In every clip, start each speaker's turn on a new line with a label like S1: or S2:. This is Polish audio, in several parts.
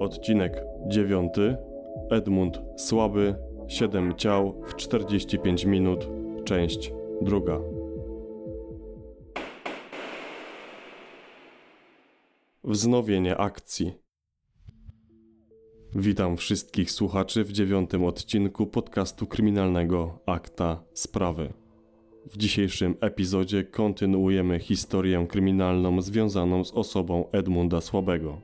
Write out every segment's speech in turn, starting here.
S1: Odcinek 9. Edmund Słaby. 7 ciał w 45 minut. Część druga. Wznowienie akcji. Witam wszystkich słuchaczy w dziewiątym odcinku podcastu kryminalnego Akta Sprawy. W dzisiejszym epizodzie kontynuujemy historię kryminalną związaną z osobą Edmunda Słabego.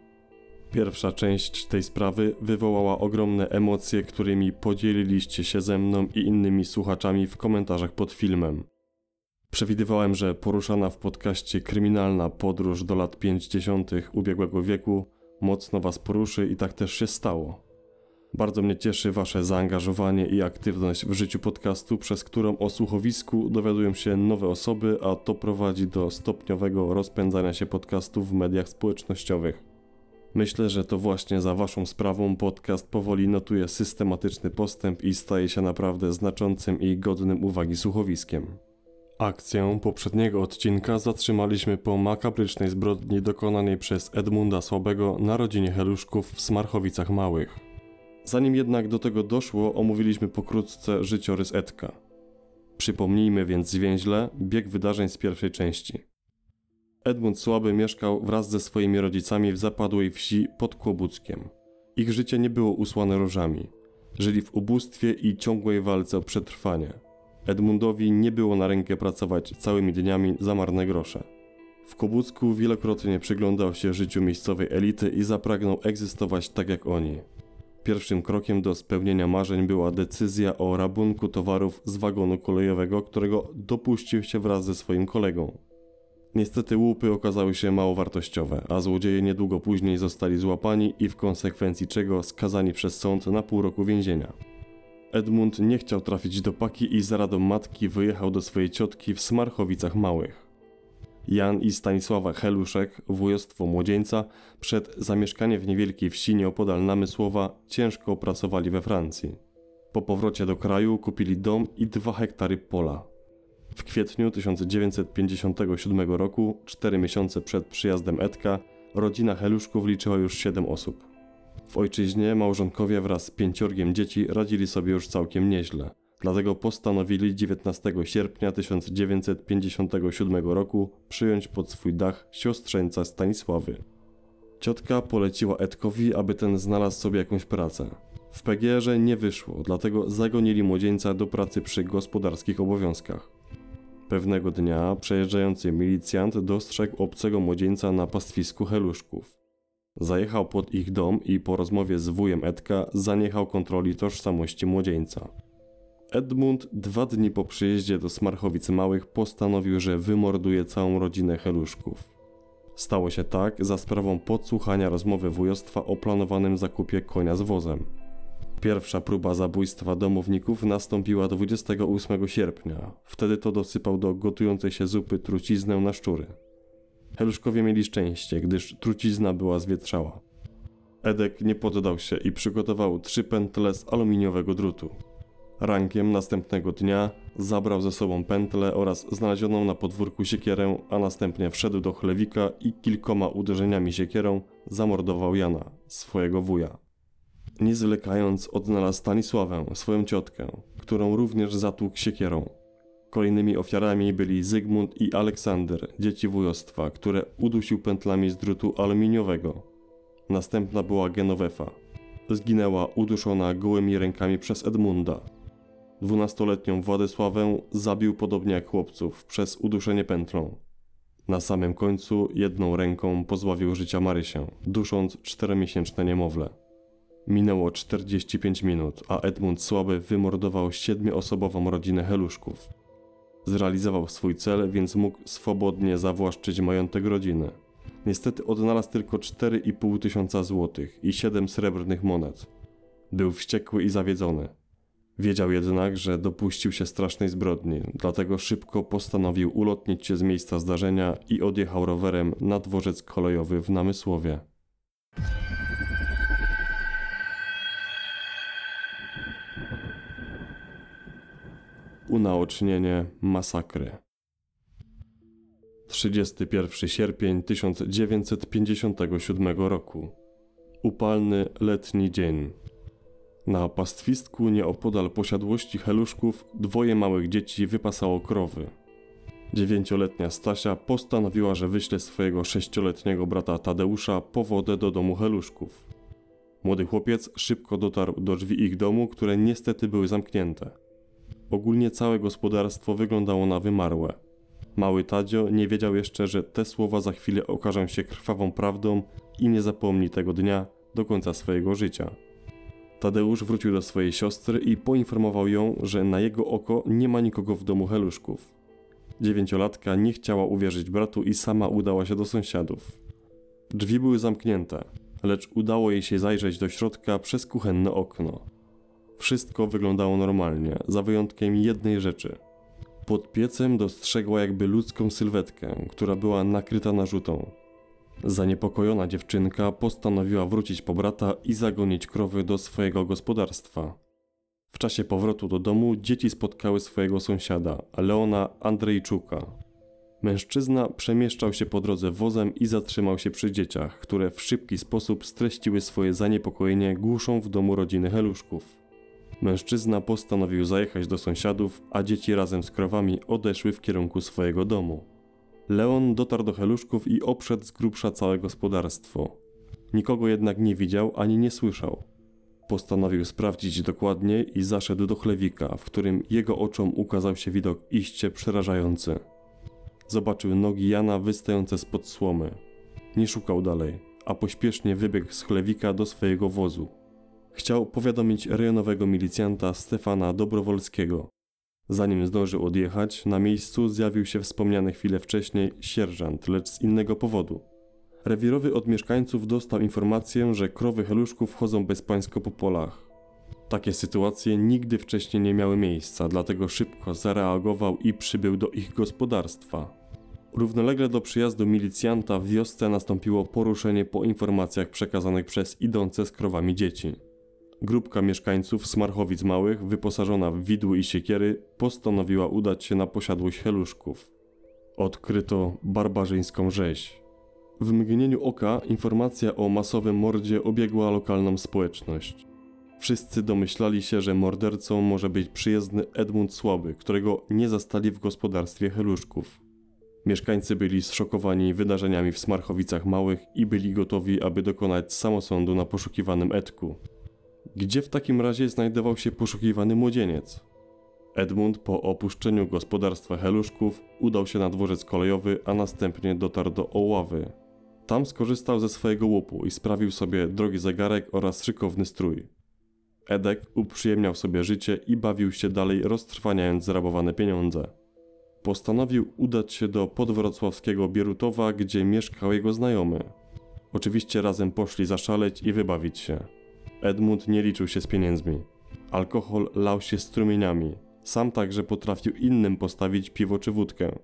S1: Pierwsza część tej sprawy wywołała ogromne emocje, którymi podzieliliście się ze mną i innymi słuchaczami w komentarzach pod filmem. Przewidywałem, że poruszana w podcaście kryminalna podróż do lat 50. ubiegłego wieku mocno Was poruszy i tak też się stało. Bardzo mnie cieszy Wasze zaangażowanie i aktywność w życiu podcastu, przez którą o słuchowisku dowiadują się nowe osoby, a to prowadzi do stopniowego rozpędzania się podcastu w mediach społecznościowych. Myślę, że to właśnie za Waszą sprawą podcast powoli notuje systematyczny postęp i staje się naprawdę znaczącym i godnym uwagi słuchowiskiem. Akcję poprzedniego odcinka zatrzymaliśmy po makabrycznej zbrodni dokonanej przez Edmunda Słabego na rodzinie Heluszków w Smarchowicach Małych. Zanim jednak do tego doszło, omówiliśmy pokrótce życiorys Edka. Przypomnijmy więc zwięźle bieg wydarzeń z pierwszej części. Edmund Słaby mieszkał wraz ze swoimi rodzicami w zapadłej wsi pod Kłobuckiem. Ich życie nie było usłane różami. Żyli w ubóstwie i ciągłej walce o przetrwanie. Edmundowi nie było na rękę pracować całymi dniami za marne grosze. W Kobucku wielokrotnie przyglądał się życiu miejscowej elity i zapragnął egzystować tak jak oni. Pierwszym krokiem do spełnienia marzeń była decyzja o rabunku towarów z wagonu kolejowego, którego dopuścił się wraz ze swoim kolegą. Niestety łupy okazały się mało wartościowe, a złodzieje niedługo później zostali złapani i w konsekwencji czego skazani przez sąd na pół roku więzienia. Edmund nie chciał trafić do paki i za radą matki wyjechał do swojej ciotki w Smarchowicach Małych. Jan i Stanisława Heluszek, wujostwo młodzieńca, przed zamieszkaniem w niewielkiej wsi nieopodal Namysłowa ciężko pracowali we Francji. Po powrocie do kraju kupili dom i dwa hektary pola. W kwietniu 1957 roku, cztery miesiące przed przyjazdem Edka, rodzina Heluszków liczyła już siedem osób. W ojczyźnie małżonkowie wraz z pięciorgiem dzieci radzili sobie już całkiem nieźle. Dlatego postanowili 19 sierpnia 1957 roku przyjąć pod swój dach siostrzeńca Stanisławy. Ciotka poleciła Edkowi, aby ten znalazł sobie jakąś pracę. W PGR-ze nie wyszło, dlatego zagonili młodzieńca do pracy przy gospodarskich obowiązkach. Pewnego dnia przejeżdżający milicjant dostrzegł obcego młodzieńca na pastwisku heluszków. Zajechał pod ich dom i po rozmowie z wujem Edka zaniechał kontroli tożsamości młodzieńca. Edmund dwa dni po przyjeździe do Smarchowic Małych postanowił, że wymorduje całą rodzinę Heluszków. Stało się tak za sprawą podsłuchania rozmowy wujostwa o planowanym zakupie konia z wozem. Pierwsza próba zabójstwa domowników nastąpiła 28 sierpnia. Wtedy to dosypał do gotującej się zupy truciznę na szczury. Heluszkowie mieli szczęście, gdyż trucizna była zwietrzała. Edek nie poddał się i przygotował trzy pętle z aluminiowego drutu. Rankiem następnego dnia zabrał ze sobą pętlę oraz znalezioną na podwórku siekierę, a następnie wszedł do chlewika i kilkoma uderzeniami siekierą zamordował Jana, swojego wuja. Nie zwlekając odnalazł Stanisławę, swoją ciotkę, którą również zatłukł siekierą. Kolejnymi ofiarami byli Zygmunt i Aleksander, dzieci wujostwa, które udusił pętlami z drutu aluminiowego. Następna była Genowefa. Zginęła uduszona gołymi rękami przez Edmunda, Dwunastoletnią Władysławę zabił podobnie jak chłopców przez uduszenie pętlą. Na samym końcu jedną ręką pozbawił życia Marysię, dusząc czteromiesięczne niemowlę. Minęło 45 minut, a Edmund Słaby wymordował siedmioosobową rodzinę Heluszków. Zrealizował swój cel, więc mógł swobodnie zawłaszczyć majątek rodziny. Niestety odnalazł tylko 4,5 tysiąca złotych i 7 srebrnych monet. Był wściekły i zawiedzony. Wiedział jednak, że dopuścił się strasznej zbrodni, dlatego szybko postanowił ulotnić się z miejsca zdarzenia i odjechał rowerem na dworzec kolejowy w Namysłowie. Unaocznienie masakry. 31 sierpień 1957 roku. Upalny letni dzień. Na pastwisku nieopodal posiadłości heluszków dwoje małych dzieci wypasało krowy. Dziewięcioletnia Stasia postanowiła, że wyśle swojego sześcioletniego brata Tadeusza po wodę do domu heluszków. Młody chłopiec szybko dotarł do drzwi ich domu, które niestety były zamknięte. Ogólnie całe gospodarstwo wyglądało na wymarłe. Mały Tadzio nie wiedział jeszcze, że te słowa za chwilę okażą się krwawą prawdą i nie zapomni tego dnia do końca swojego życia. Tadeusz wrócił do swojej siostry i poinformował ją, że na jego oko nie ma nikogo w domu heluszków. Dziewięciolatka nie chciała uwierzyć bratu i sama udała się do sąsiadów. Drzwi były zamknięte, lecz udało jej się zajrzeć do środka przez kuchenne okno. Wszystko wyglądało normalnie, za wyjątkiem jednej rzeczy. Pod piecem dostrzegła jakby ludzką sylwetkę, która była nakryta narzutą. Zaniepokojona dziewczynka postanowiła wrócić po brata i zagonić krowy do swojego gospodarstwa. W czasie powrotu do domu dzieci spotkały swojego sąsiada, Leona Andrzejczuka. Mężczyzna przemieszczał się po drodze wozem i zatrzymał się przy dzieciach, które w szybki sposób streściły swoje zaniepokojenie głuszą w domu rodziny Heluszków. Mężczyzna postanowił zajechać do sąsiadów, a dzieci razem z krowami odeszły w kierunku swojego domu. Leon dotarł do Heluszków i obszedł z grubsza całe gospodarstwo. Nikogo jednak nie widział ani nie słyszał. Postanowił sprawdzić dokładnie i zaszedł do chlewika, w którym jego oczom ukazał się widok iście przerażający. Zobaczył nogi Jana wystające spod słomy. Nie szukał dalej, a pośpiesznie wybiegł z chlewika do swojego wozu. Chciał powiadomić rejonowego milicjanta Stefana Dobrowolskiego. Zanim zdążył odjechać, na miejscu zjawił się wspomniany chwilę wcześniej sierżant, lecz z innego powodu. Rewirowy od mieszkańców dostał informację, że krowy heluszków chodzą bezpańsko po polach. Takie sytuacje nigdy wcześniej nie miały miejsca, dlatego szybko zareagował i przybył do ich gospodarstwa. Równolegle do przyjazdu milicjanta w wiosce nastąpiło poruszenie po informacjach przekazanych przez idące z krowami dzieci. Grupka mieszkańców z Marchowic Małych, wyposażona w widły i siekiery, postanowiła udać się na posiadłość heluszków. Odkryto barbarzyńską rzeź. W mgnieniu oka informacja o masowym mordzie obiegła lokalną społeczność. Wszyscy domyślali się, że mordercą może być przyjezdny Edmund Słaby, którego nie zastali w gospodarstwie heluszków. Mieszkańcy byli zszokowani wydarzeniami w Smarchowicach Małych i byli gotowi, aby dokonać samosądu na poszukiwanym Edku. Gdzie w takim razie znajdował się poszukiwany młodzieniec? Edmund po opuszczeniu gospodarstwa Heluszków udał się na dworzec kolejowy, a następnie dotarł do Oławy. Tam skorzystał ze swojego łupu i sprawił sobie drogi zegarek oraz szykowny strój. Edek uprzyjemniał sobie życie i bawił się dalej roztrwaniając zrabowane pieniądze. Postanowił udać się do podwrocławskiego Bierutowa, gdzie mieszkał jego znajomy. Oczywiście razem poszli zaszaleć i wybawić się. Edmund nie liczył się z pieniędzmi. Alkohol lał się strumieniami. Sam także potrafił innym postawić piwo czy wódkę.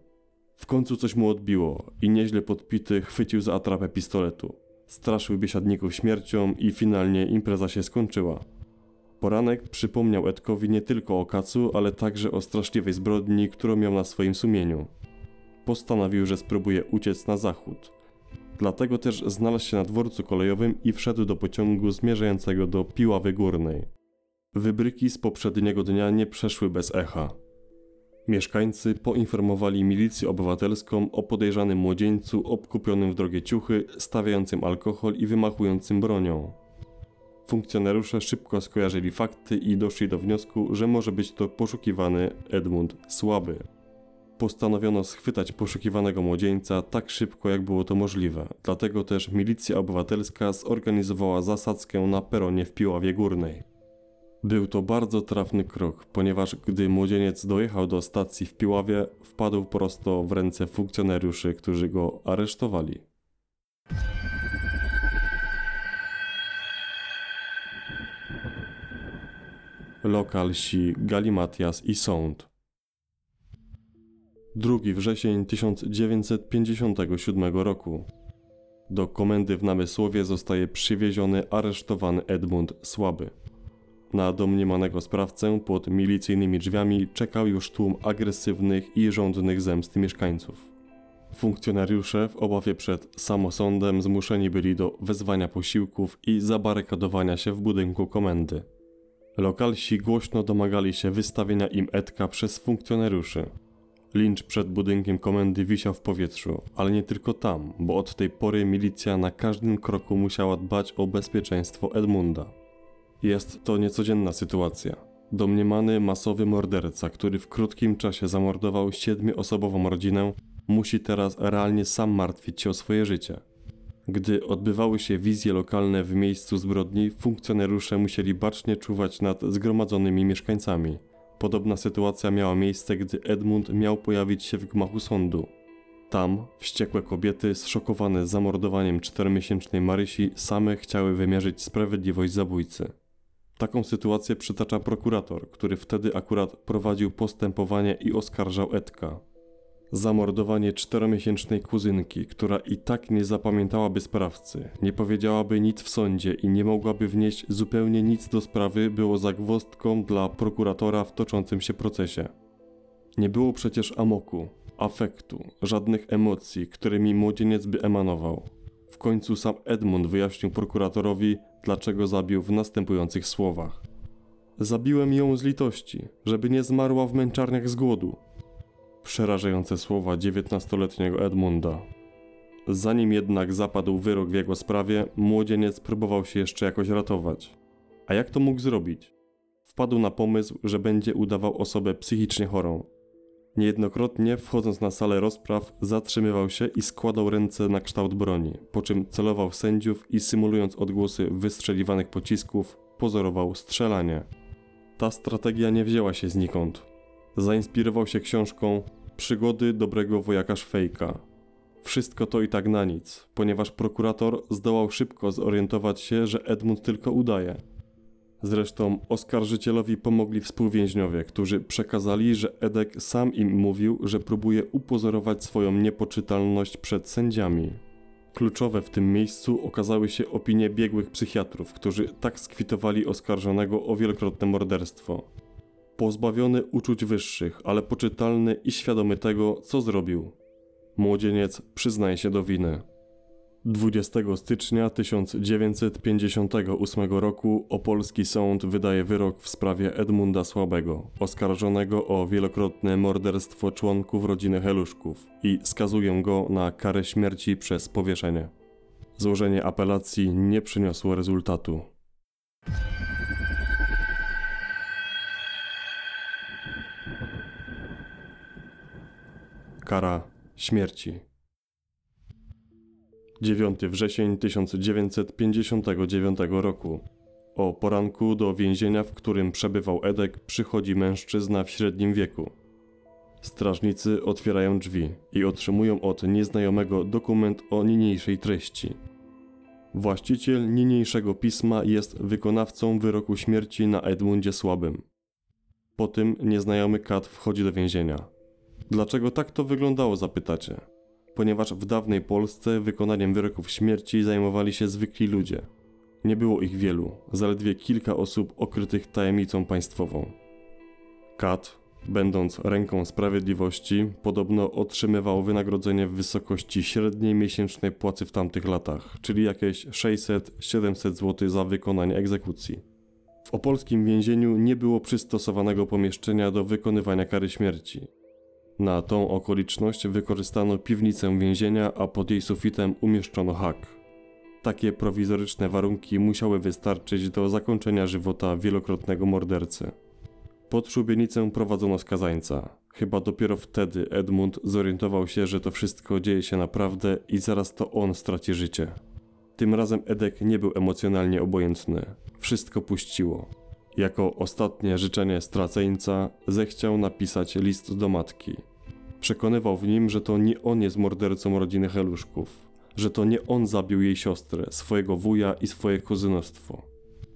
S1: W końcu coś mu odbiło i nieźle podpity chwycił za atrapę pistoletu. Straszył biesiadników śmiercią i finalnie impreza się skończyła. Poranek przypomniał Edkowi nie tylko o kacu, ale także o straszliwej zbrodni, którą miał na swoim sumieniu. Postanowił, że spróbuje uciec na zachód. Dlatego też znalazł się na dworcu kolejowym i wszedł do pociągu zmierzającego do Piławy Górnej. Wybryki z poprzedniego dnia nie przeszły bez echa. Mieszkańcy poinformowali milicję obywatelską o podejrzanym młodzieńcu obkupionym w drogie ciuchy, stawiającym alkohol i wymachującym bronią. Funkcjonariusze szybko skojarzyli fakty i doszli do wniosku, że może być to poszukiwany Edmund Słaby. Postanowiono schwytać poszukiwanego młodzieńca tak szybko, jak było to możliwe. Dlatego też milicja obywatelska zorganizowała zasadzkę na peronie w Piławie Górnej. Był to bardzo trafny krok, ponieważ gdy młodzieniec dojechał do stacji w Piławie, wpadł prosto w ręce funkcjonariuszy, którzy go aresztowali. Lokalsi Galimatias i Sąd 2 wrzesień 1957 roku. Do komendy w Namysłowie zostaje przywieziony aresztowany Edmund Słaby. Na domniemanego sprawcę pod milicyjnymi drzwiami czekał już tłum agresywnych i żądnych zemsty mieszkańców. Funkcjonariusze w obawie przed samosądem zmuszeni byli do wezwania posiłków i zabarykadowania się w budynku komendy. Lokalsi głośno domagali się wystawienia im Edka przez funkcjonariuszy. Lincz przed budynkiem komendy wisiał w powietrzu, ale nie tylko tam, bo od tej pory milicja na każdym kroku musiała dbać o bezpieczeństwo Edmunda. Jest to niecodzienna sytuacja. Domniemany masowy morderca, który w krótkim czasie zamordował siedmioosobową rodzinę, musi teraz realnie sam martwić się o swoje życie. Gdy odbywały się wizje lokalne w miejscu zbrodni, funkcjonariusze musieli bacznie czuwać nad zgromadzonymi mieszkańcami. Podobna sytuacja miała miejsce, gdy Edmund miał pojawić się w gmachu sądu. Tam wściekłe kobiety, zszokowane zamordowaniem czteromiesięcznej Marysi, same chciały wymierzyć sprawiedliwość zabójcy. Taką sytuację przytacza prokurator, który wtedy akurat prowadził postępowanie i oskarżał Edka. Zamordowanie czteromiesięcznej kuzynki, która i tak nie zapamiętałaby sprawcy, nie powiedziałaby nic w sądzie i nie mogłaby wnieść zupełnie nic do sprawy, było zagwozdką dla prokuratora w toczącym się procesie. Nie było przecież amoku, afektu, żadnych emocji, którymi młodzieniec by emanował. W końcu sam Edmund wyjaśnił prokuratorowi, dlaczego zabił w następujących słowach. Zabiłem ją z litości, żeby nie zmarła w męczarniach z głodu. Przerażające słowa dziewiętnastoletniego Edmunda. Zanim jednak zapadł wyrok w jego sprawie, młodzieniec próbował się jeszcze jakoś ratować. A jak to mógł zrobić? Wpadł na pomysł, że będzie udawał osobę psychicznie chorą. Niejednokrotnie, wchodząc na salę rozpraw, zatrzymywał się i składał ręce na kształt broni, po czym celował sędziów i symulując odgłosy wystrzeliwanych pocisków, pozorował strzelanie. Ta strategia nie wzięła się znikąd. Zainspirował się książką Przygody dobrego wojaka Szwejka. Wszystko to i tak na nic, ponieważ prokurator zdołał szybko zorientować się, że Edmund tylko udaje. Zresztą oskarżycielowi pomogli współwięźniowie, którzy przekazali, że Edek sam im mówił, że próbuje upozorować swoją niepoczytalność przed sędziami. Kluczowe w tym miejscu okazały się opinie biegłych psychiatrów, którzy tak skwitowali oskarżonego o wielokrotne morderstwo. Pozbawiony uczuć wyższych, ale poczytalny i świadomy tego, co zrobił. Młodzieniec przyznaje się do winy. 20 stycznia 1958 roku opolski sąd wydaje wyrok w sprawie Edmunda Słabego, oskarżonego o wielokrotne morderstwo członków rodziny Heluszków i skazuje go na karę śmierci przez powieszenie. Złożenie apelacji nie przyniosło rezultatu. Kara śmierci. 9 wrzesień 1959 roku. O poranku do więzienia, w którym przebywał Edek, przychodzi mężczyzna w średnim wieku. Strażnicy otwierają drzwi i otrzymują od nieznajomego dokument o niniejszej treści. Właściciel niniejszego pisma jest wykonawcą wyroku śmierci na Edmundzie Słabym. Po tym nieznajomy kat wchodzi do więzienia. Dlaczego tak to wyglądało, zapytacie? Ponieważ w dawnej Polsce wykonaniem wyroków śmierci zajmowali się zwykli ludzie. Nie było ich wielu, zaledwie kilka osób okrytych tajemnicą państwową. Kat, będąc ręką sprawiedliwości, podobno otrzymywał wynagrodzenie w wysokości średniej miesięcznej płacy w tamtych latach, czyli jakieś 600-700 zł za wykonanie egzekucji. W opolskim więzieniu nie było przystosowanego pomieszczenia do wykonywania kary śmierci. Na tą okoliczność wykorzystano piwnicę więzienia, a pod jej sufitem umieszczono hak. Takie prowizoryczne warunki musiały wystarczyć do zakończenia żywota wielokrotnego mordercy. Pod szubienicę prowadzono skazańca. Chyba dopiero wtedy Edmund zorientował się, że to wszystko dzieje się naprawdę i zaraz to on straci życie. Tym razem Edek nie był emocjonalnie obojętny. Wszystko puściło. Jako ostatnie życzenie straceńca zechciał napisać list do matki. Przekonywał w nim, że to nie on jest mordercą rodziny Heluszków, że to nie on zabił jej siostrę, swojego wuja i swoje kuzynostwo.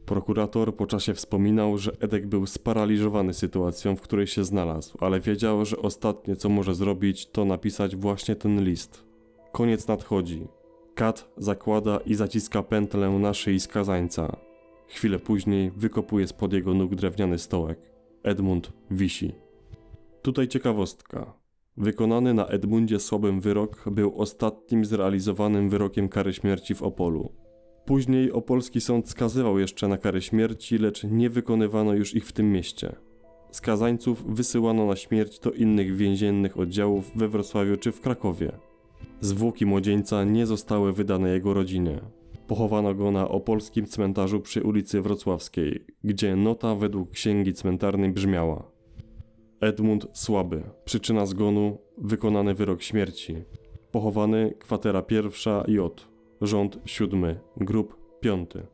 S1: Prokurator po czasie wspominał, że Edek był sparaliżowany sytuacją, w której się znalazł, ale wiedział, że ostatnie co może zrobić, to napisać właśnie ten list. Koniec nadchodzi. Kat zakłada i zaciska pętlę na szyi skazańca. Chwilę później wykopuje spod jego nóg drewniany stołek. Edmund wisi. Tutaj ciekawostka. Wykonany na Edmundzie Słabym wyrok był ostatnim zrealizowanym wyrokiem kary śmierci w Opolu. Później opolski sąd skazywał jeszcze na karę śmierci, lecz nie wykonywano już ich w tym mieście. Skazańców wysyłano na śmierć do innych więziennych oddziałów we Wrocławiu czy w Krakowie. Zwłoki młodzieńca nie zostały wydane jego rodzinie. Pochowano go na opolskim cmentarzu przy ulicy Wrocławskiej, gdzie nota według księgi cmentarnej brzmiała: Edmund Słaby, przyczyna zgonu, wykonany wyrok śmierci. Pochowany kwatera pierwsza J, rząd siódmy, grób piąty.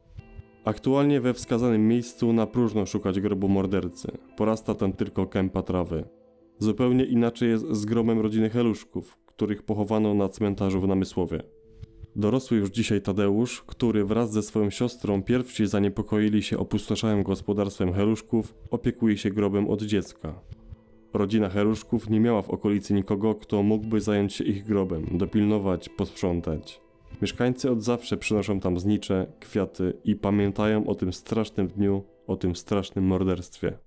S1: Aktualnie we wskazanym miejscu na próżno szukać grobu mordercy. Porasta tam tylko kępa trawy. Zupełnie inaczej jest z grobem rodziny Heluszków, których pochowano na cmentarzu w Namysłowie. Dorosły już dzisiaj Tadeusz, który wraz ze swoją siostrą pierwsi zaniepokoili się opustoszałym gospodarstwem Heluszków, opiekuje się grobem od dziecka. Rodzina Heruszków nie miała w okolicy nikogo, kto mógłby zająć się ich grobem, dopilnować, posprzątać. Mieszkańcy od zawsze przynoszą tam znicze, kwiaty i pamiętają o tym strasznym dniu, o tym strasznym morderstwie.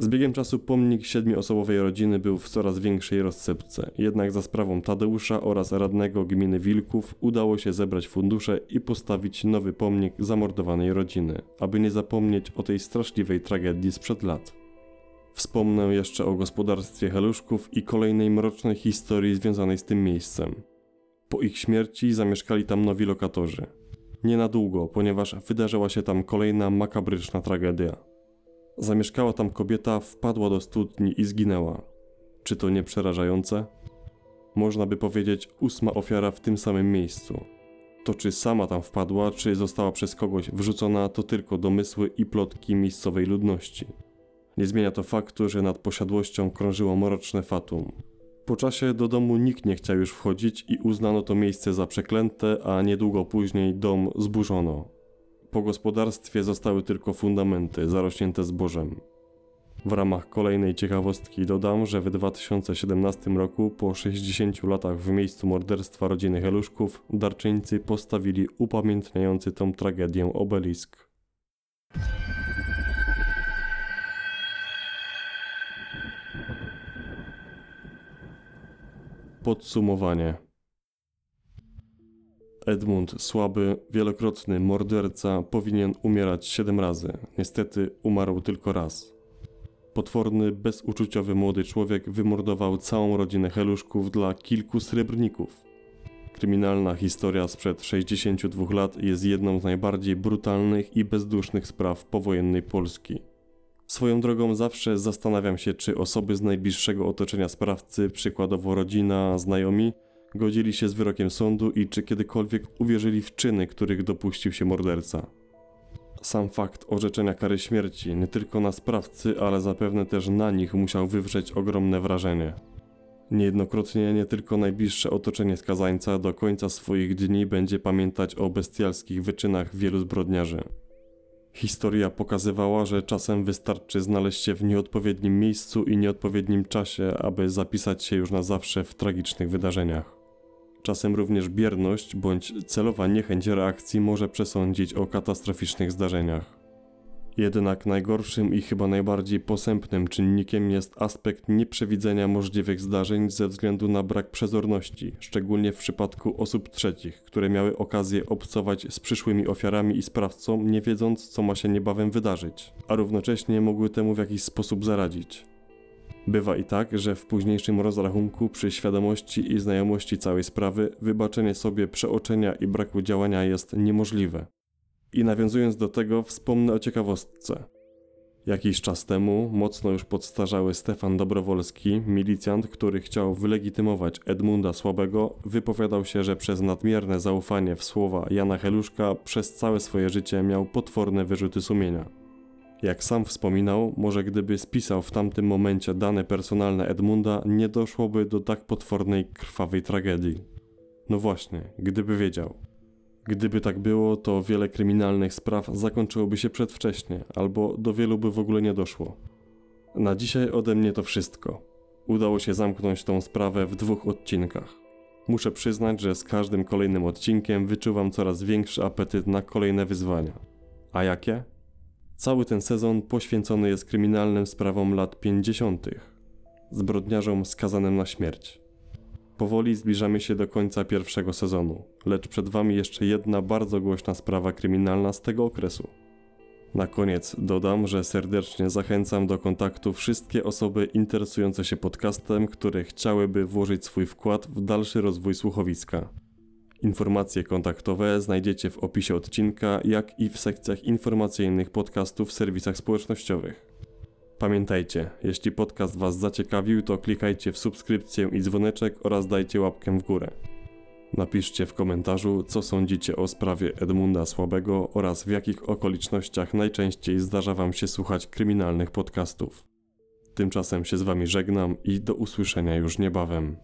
S1: Z biegiem czasu pomnik siedmioosobowej rodziny był w coraz większej rozsypce, jednak za sprawą Tadeusza oraz radnego gminy Wilków udało się zebrać fundusze i postawić nowy pomnik zamordowanej rodziny, aby nie zapomnieć o tej straszliwej tragedii sprzed lat. Wspomnę jeszcze o gospodarstwie Heluszków i kolejnej mrocznej historii związanej z tym miejscem. Po ich śmierci zamieszkali tam nowi lokatorzy. Nie na długo, ponieważ wydarzyła się tam kolejna makabryczna tragedia. Zamieszkała tam kobieta, wpadła do studni i zginęła. Czy to nie przerażające? Można by powiedzieć ósma ofiara w tym samym miejscu. To czy sama tam wpadła, czy została przez kogoś wrzucona, to tylko domysły i plotki miejscowej ludności. Nie zmienia to faktu, że nad posiadłością krążyło mroczne fatum. Po czasie do domu nikt nie chciał już wchodzić i uznano to miejsce za przeklęte, a niedługo później dom zburzono. Po gospodarstwie zostały tylko fundamenty zarośnięte zbożem. W ramach kolejnej ciekawostki dodam, że w 2017 roku, po 60 latach w miejscu morderstwa rodziny Heluszków, darczyńcy postawili upamiętniający tą tragedię obelisk. Podsumowanie. Edmund Słaby, wielokrotny morderca, powinien umierać siedem razy. Niestety umarł tylko raz. Potworny, bezuczuciowy młody człowiek wymordował całą rodzinę Heluszków dla kilku srebrników. Kryminalna historia sprzed 62 lat jest jedną z najbardziej brutalnych i bezdusznych spraw powojennej Polski. Swoją drogą zawsze zastanawiam się, czy osoby z najbliższego otoczenia sprawcy, przykładowo rodzina, znajomi, godzili się z wyrokiem sądu i czy kiedykolwiek uwierzyli w czyny, których dopuścił się morderca. Sam fakt orzeczenia kary śmierci nie tylko na sprawcy, ale zapewne też na nich musiał wywrzeć ogromne wrażenie. Niejednokrotnie nie tylko najbliższe otoczenie skazańca do końca swoich dni będzie pamiętać o bestialskich wyczynach wielu zbrodniarzy. Historia pokazywała, że czasem wystarczy znaleźć się w nieodpowiednim miejscu i nieodpowiednim czasie, aby zapisać się już na zawsze w tragicznych wydarzeniach. Czasem również bierność bądź celowa niechęć reakcji może przesądzić o katastroficznych zdarzeniach. Jednak najgorszym i chyba najbardziej posępnym czynnikiem jest aspekt nieprzewidzenia możliwych zdarzeń ze względu na brak przezorności, szczególnie w przypadku osób trzecich, które miały okazję obcować z przyszłymi ofiarami i sprawcą, nie wiedząc, co ma się niebawem wydarzyć, a równocześnie mogły temu w jakiś sposób zaradzić. Bywa i tak, że w późniejszym rozrachunku, przy świadomości i znajomości całej sprawy, wybaczenie sobie przeoczenia i braku działania jest niemożliwe. I nawiązując do tego, wspomnę o ciekawostce. Jakiś czas temu mocno już podstarzały Stefan Dobrowolski, milicjant, który chciał wylegitymować Edmunda Słabego, wypowiadał się, że przez nadmierne zaufanie w słowa Jana Heluszka przez całe swoje życie miał potworne wyrzuty sumienia. Jak sam wspominał, może gdyby spisał w tamtym momencie dane personalne Edmunda, nie doszłoby do tak potwornej, krwawej tragedii. No właśnie, gdyby wiedział. Gdyby tak było, to wiele kryminalnych spraw zakończyłoby się przedwcześnie, albo do wielu by w ogóle nie doszło. Na dzisiaj ode mnie to wszystko. Udało się zamknąć tą sprawę w dwóch odcinkach. Muszę przyznać, że z każdym kolejnym odcinkiem wyczuwam coraz większy apetyt na kolejne wyzwania. A jakie? Cały ten sezon poświęcony jest kryminalnym sprawom lat 50. zbrodniarzom skazanym na śmierć. Powoli zbliżamy się do końca pierwszego sezonu, lecz przed Wami jeszcze jedna bardzo głośna sprawa kryminalna z tego okresu. Na koniec dodam, że serdecznie zachęcam do kontaktu wszystkie osoby interesujące się podcastem, które chciałyby włożyć swój wkład w dalszy rozwój słuchowiska. Informacje kontaktowe znajdziecie w opisie odcinka, jak i w sekcjach informacyjnych podcastów w serwisach społecznościowych. Pamiętajcie, jeśli podcast Was zaciekawił, to klikajcie w subskrypcję i dzwoneczek oraz dajcie łapkę w górę. Napiszcie w komentarzu, co sądzicie o sprawie Edmunda Słabego oraz w jakich okolicznościach najczęściej zdarza Wam się słuchać kryminalnych podcastów. Tymczasem się z Wami żegnam i do usłyszenia już niebawem.